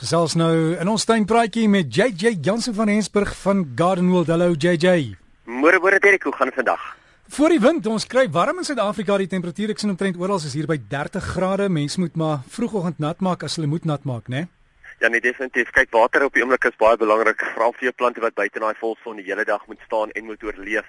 gesels nou in ons tuinpraatjie met JJ Jansen van Hensburg van Garden World. Hallo JJ. Môre môre Derek, hoe gaan dit vandag? Voor die wind, ons kry warm in Suid-Afrika. Die temperatuur ek sien omtrent oral is hier by 30 grade. Mense moet maar vroegoggend nat maak as hulle moet nat maak, né? Nee? Ja, nee, definitief. Kyk, water op die oomblik is baie belangrik, veral vir jou plante wat buite in daai volson die hele dag moet staan en moet oorleef.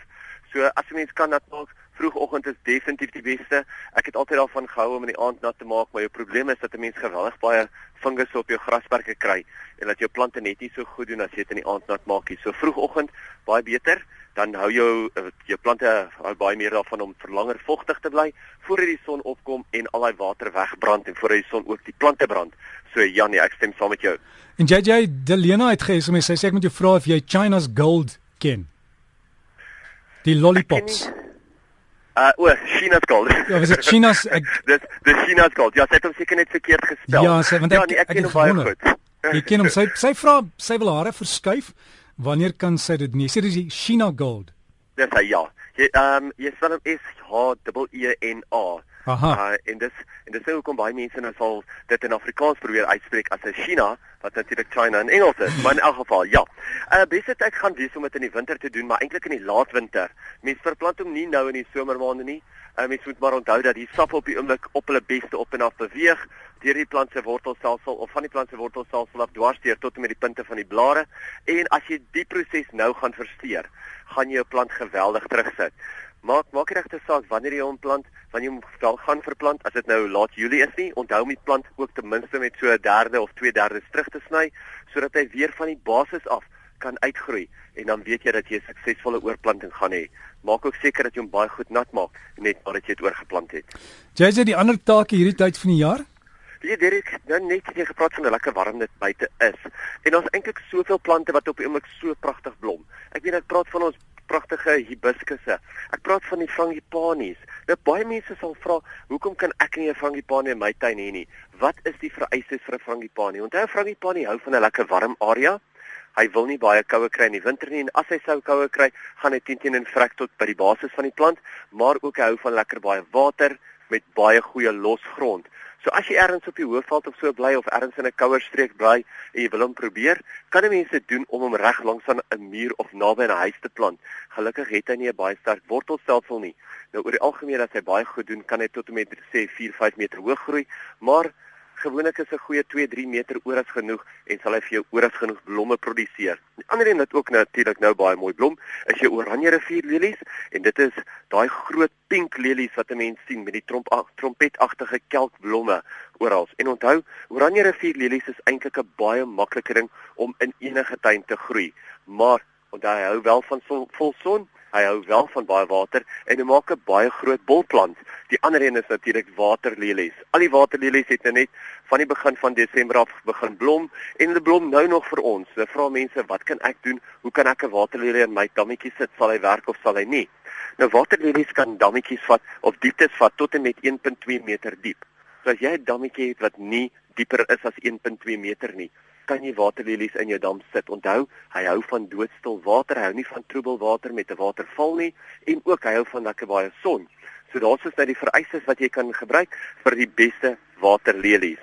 So as 'n mens kan nat maak, vroegoggend is definitief die beste. Ek het altyd daarvan gehou om in die aand nat te maak, maar jou probleem is dat 'n mens geweldig baie fungus op jou grasperke kry en dat jou plante net nie so goed doen as jy dit in die aand nat maak nie. So vroegoggend baie beter, dan hou jou eh, jou plante hou baie meer daarvan om vir langer vogtig te bly voordat die son opkom en al daai water wegbrand en voordat die son ook die plante brand. So Janie, ek stem saam met jou. En JJ Delena het gesê sy sê ek moet jou vra of jy China's Gold ken. Die lollipops. Uh o, China's gold. Ja, was dit China's ek Dis dis China's gold. Ja, sy het hom seker net verkeerd gespel. Ja, sy want ek, ja, nee, ek, ek ken hom baie goed. Jy ken hom. Sy sy vra sy wil hare verskuif. Wanneer kan sy dit nie? Sy dis die China Gold. Dis hy ja. Jy ehm um, jy spel hom S H E E N A. Aha. Uh en dis en dis hoekom baie mense nou sal dit in Afrikaans probeer uitspreek as 'n China wat natuurlik China in Engels is, maar in elk geval ja. Uh beste tyd gaan wees om dit in die winter te doen, maar eintlik in die laatwinter. Mense verplant hom nie nou in die somermaande nie. Uh mense moet maar onthou dat die sap op die oomblik op hulle beste op en af beweeg deur die plant se wortelstelsel of van die plant se wortelstelsel af dwars deur tot en met die punte van die blare. En as jy die proses nou gaan versteur, gaan jy jou plant geweldig terugsit. Maak maak die regte saak wanneer jy hom plant, wanneer jy hom wel gaan verplant, as dit nou laat Julie is nie, onthou om die plant ook ten minste met so 'n derde of 2/3 terug te sny sodat hy weer van die basis af kan uitgroei en dan weet jy dat jy 'n suksesvolle oorplanting gaan hê. Maak ook seker dat jy hom baie goed nat maak net nadat jy dit oorgeplant het. JJ die ander take hierdie tyd van die jaar? Weet jy Derek, nou net jy gepraat van hoe lekker warm dit buite is. En ons eintlik soveel plante wat op die oomblik so pragtig blom. Ek weet ek praat van ons pragtige hibiskusse. Ek praat van die frangipanies. Nou baie mense sal vra, hoekom kan ek nie 'n frangipanie in my tuin hê nie? Wat is die vereistes vir 'n frangipanie? Onthou 'n frangipanie hou van 'n lekker warm area. Hy wil nie baie koue kry in die winter nie en as hy sou koue kry, gaan hy teen teen en vrek tot by die basis van die plant, maar ook hy hou van lekker baie water met baie goeie losgrond. So as jy ergens op die hoofveld of so bly of ergens in 'n kouer streek bly en jy wil hom probeer, kan 'n mens dit doen om hom reg langs aan 'n muur of naby 'n huis te plant. Gelukkig het hy nie 'n baie sterk wortelstelsel nie. Nou oor die algemeen as hy baie goed doen, kan hy tot en met sê 4-5 meter hoog groei, maar gewoonlik is 'n goeie 2-3 meter oor as genoeg en sal hy vir jou oor as genoeg blomme produseer. Die ander een wat ook natuurlik nou baie mooi blom, is jou oranje rivierlelies en dit is daai groot pink lelies wat 'n mens sien met die tromp trompetagtige kelkblomme oral. En onthou, oranje rivierlelies is eintlik 'n baie maklike ding om in enige tuin te groei, maar onthou hou wel van son, vol son Hy hou wel van baie water en hy maak 'n baie groot bolplant. Die ander een is natuurlik waterlelies. Al die waterlelies het nou net van die begin van Desember af begin blom en hulle blom nou nog vir ons. Nou vra mense, wat kan ek doen? Hoe kan ek 'n waterlelie in my dammetjie sit? Sal hy werk of sal hy nie? Nou waterlelies kan dammetjies vat of dieptes vat tot en met 1.2 meter diep. So as jy 'n dammetjie het wat nie dieper is as 1.2 meter nie, kan jy waterlelies in jou dam sit. Onthou, hy hou van doodstil water, hy hou nie van troebel water met 'n waterval nie en ook hy hou van lekker baie son. So daar's dus nou die vereistes wat jy kan gebruik vir die beste waterlelies.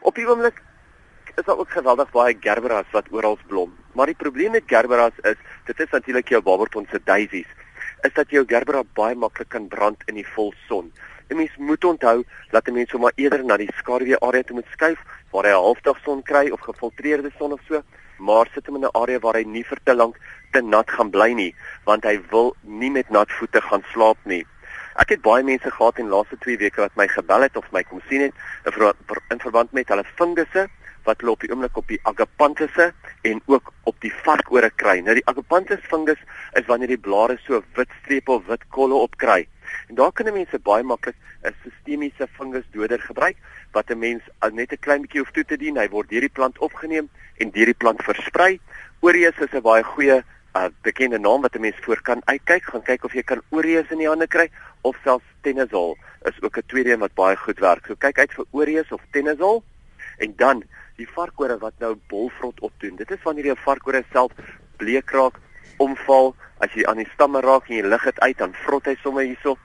Op die oomblik is daar ook geweldig baie gerberas wat oral blom. Maar die probleem met gerberas is, dit is natuurlik jou Barberton se daisies, is dat jou gerbera baie maklik kan brand in die volson. 'n Mens moet onthou dat 'n mens sommer eerder na die skaduwee area toe moet skuif waar hy 'n halfdag son kry of gefiltreerde son of so, maar sit hom in 'n area waar hy nie vir te lank te nat gaan bly nie, want hy wil nie met nat voete gaan slaap nie. Ek het baie mense gehad in laaste 2 weke wat my gebel het of my kom sien het in, ver, in verband met hulle vingerse wat hulle op die oomblik op die agapanthuse en ook op die varkore kry. Nou die agapanthus fungus is wanneer die blare so wit strepe of wit kolle opkry. En daar kan mense baie maklik 'n sistemiese fungusdoder gebruik wat 'n mens net 'n klein bietjie hoef toe te dien. Hy word deur die plant opgeneem en deur die plant versprei. Oreus is 'n baie goeie uh, bekende naam wat 'n mens voor kan uitkyk. Gaan kyk of jy kan Oreus in die hande kry of selfs Tenazol is ook 'n tweede een wat baie goed werk. So kyk uit vir Oreus of Tenazol en dan die varkore wat nou bolvrot opdoen. Dit is wanneer jy 'n varkore self bleek raak, omval, as jy aan die stamme raak en jy lig dit uit, dan vrot hy sommer hierso.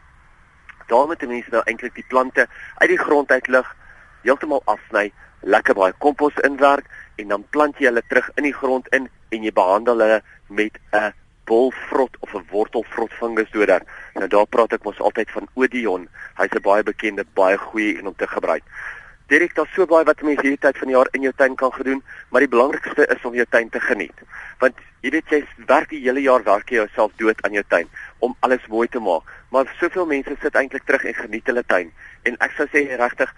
Daar moet mense nou eintlik die plante uit die grond uit lig, heeltemal afsny, lekker baie kompos inwerk en dan plant jy hulle terug in die grond in en jy behandel hulle met 'n bolvrot of 'n wortelvrot fungusdoder. Nou daar praat ek mos altyd van Odion. Hy's 'n baie bekende, baie goeie een om te gebruik. Direk daar so baie wat mense hierdie tyd van die jaar in jou tuin kan gedoen, maar die belangrikste is om jou tuin te geniet. Want jy weet jy werk die hele jaar werk jy jouself dood aan jou tuin om alles mooi te maak. Maar soveel mense sit eintlik terug en geniet hulle tuin. En ek sou sê regtig,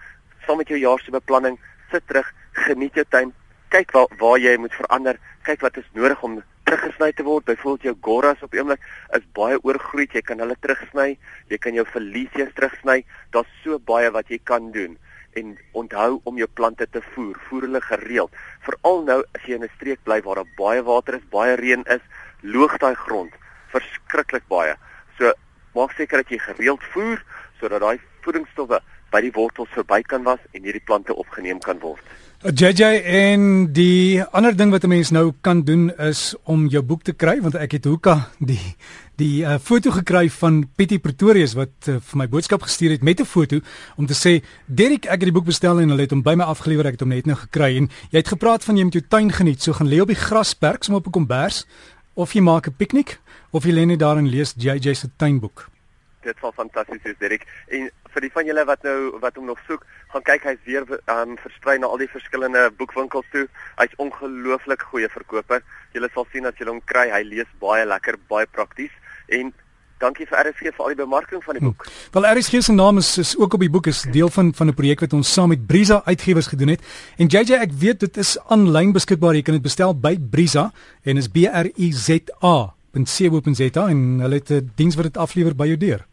saam met jou jaar se beplanning, sit terug, geniet jou tuin, kyk waar waar jy moet verander, kyk wat is nodig om teruggesny te word. Byvoorbeeld jou goras op oomblik is baie oorgroei. Jy kan hulle terugsny. Jy kan jou felicies terugsny. Daar's so baie wat jy kan doen. En onthou om jou plante te voer. Voer hulle gereeld. Veral nou as jy in 'n streek bly waar daar baie water is, baie reën is, loog daai grond verskriklik baie. So maak seker dat jy gereeld voer sodat daai voedingsstowwe by die wortels verby kan was en hierdie plante opgeneem kan word. JJ en die ander ding wat 'n mens nou kan doen is om jou boek te kry want ek het hoeka die die uh, foto gekry van Pietie Pretorius wat uh, vir my boodskap gestuur het met 'n foto om te sê Derek ek het die boek bestel en hulle het hom by my afgelewer ek het hom net nou gekry. En jy het gepraat van jy moet jou tuin geniet so gaan lê op die grasperk som op 'n kombers of jy maak 'n piknik of jy lê net daar en lees JJ se tuinboek dit sal fantasties wees Derek en vir die van julle wat nou wat hom nog soek gaan kyk hy's weer um, versprei na al die verskillende boekwinkels toe. Hy's ongelooflik goeie verkoper. Julle sal sien as julle hom kry, hy lees baie lekker, baie prakties en dankie vir RSG vir al die bemarking van die boek. Hm. Wel RSG se naam is, is ook op die boek is deel van van 'n projek wat ons saam met Brisa uitgewers gedoen het. En JJ, ek weet dit is aanlyn beskikbaar. Jy kan dit bestel by Brisa en is B R I Z A.co.za en hulle het 'n diens wat dit aflewer by jou deur.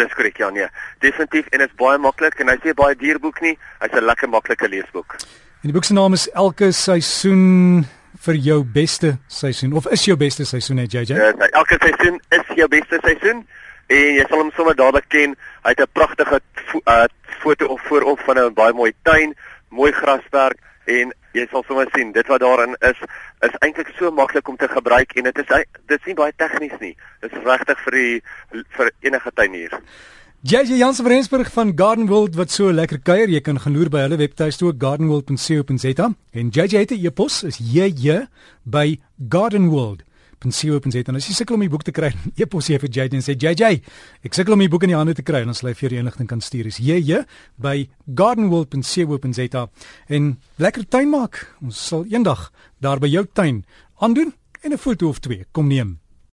Dis korrek ja nee. Definitief en is baie maklik en hy sê baie dierboek nie. Hy's 'n lekker maklike leesboek. En die boek se naam is Elke seisoen vir jou beste seisoen of is jou beste seisoen net JJ? Ja, elke seisoen is jou beste seisoen en jy sal hom sommer dadelik ken. Hy het 'n pragtige fo uh, foto of voorop van 'n baie mooi tuin, mooi grasperk en jy sal sommer sien dit wat daarin is is eintlik so maklik om te gebruik en dit is dit is nie baie tegnies nie. Dit is regtig vir die vir enige tuinier. JJ Jansen van Rensburg van Garden World wat so lekker kuier. Jy kan gaan loer by hulle webtuiste ook gardenworld.co.za en JJ het 'n e-pos is JJ by Garden Pensioen.co.za en as jy sukkel om die boek te kry, e-pos jy vir JJ en sê JJ, ek sukkel om die boek in die hande te kry en sal hy vir jou inligting kan stuur. Is JJ by gardenworld.co.za en lekker tuin maak. Ons sal eendag daar by jou tuin aandoen en 'n foto of twee kom neem.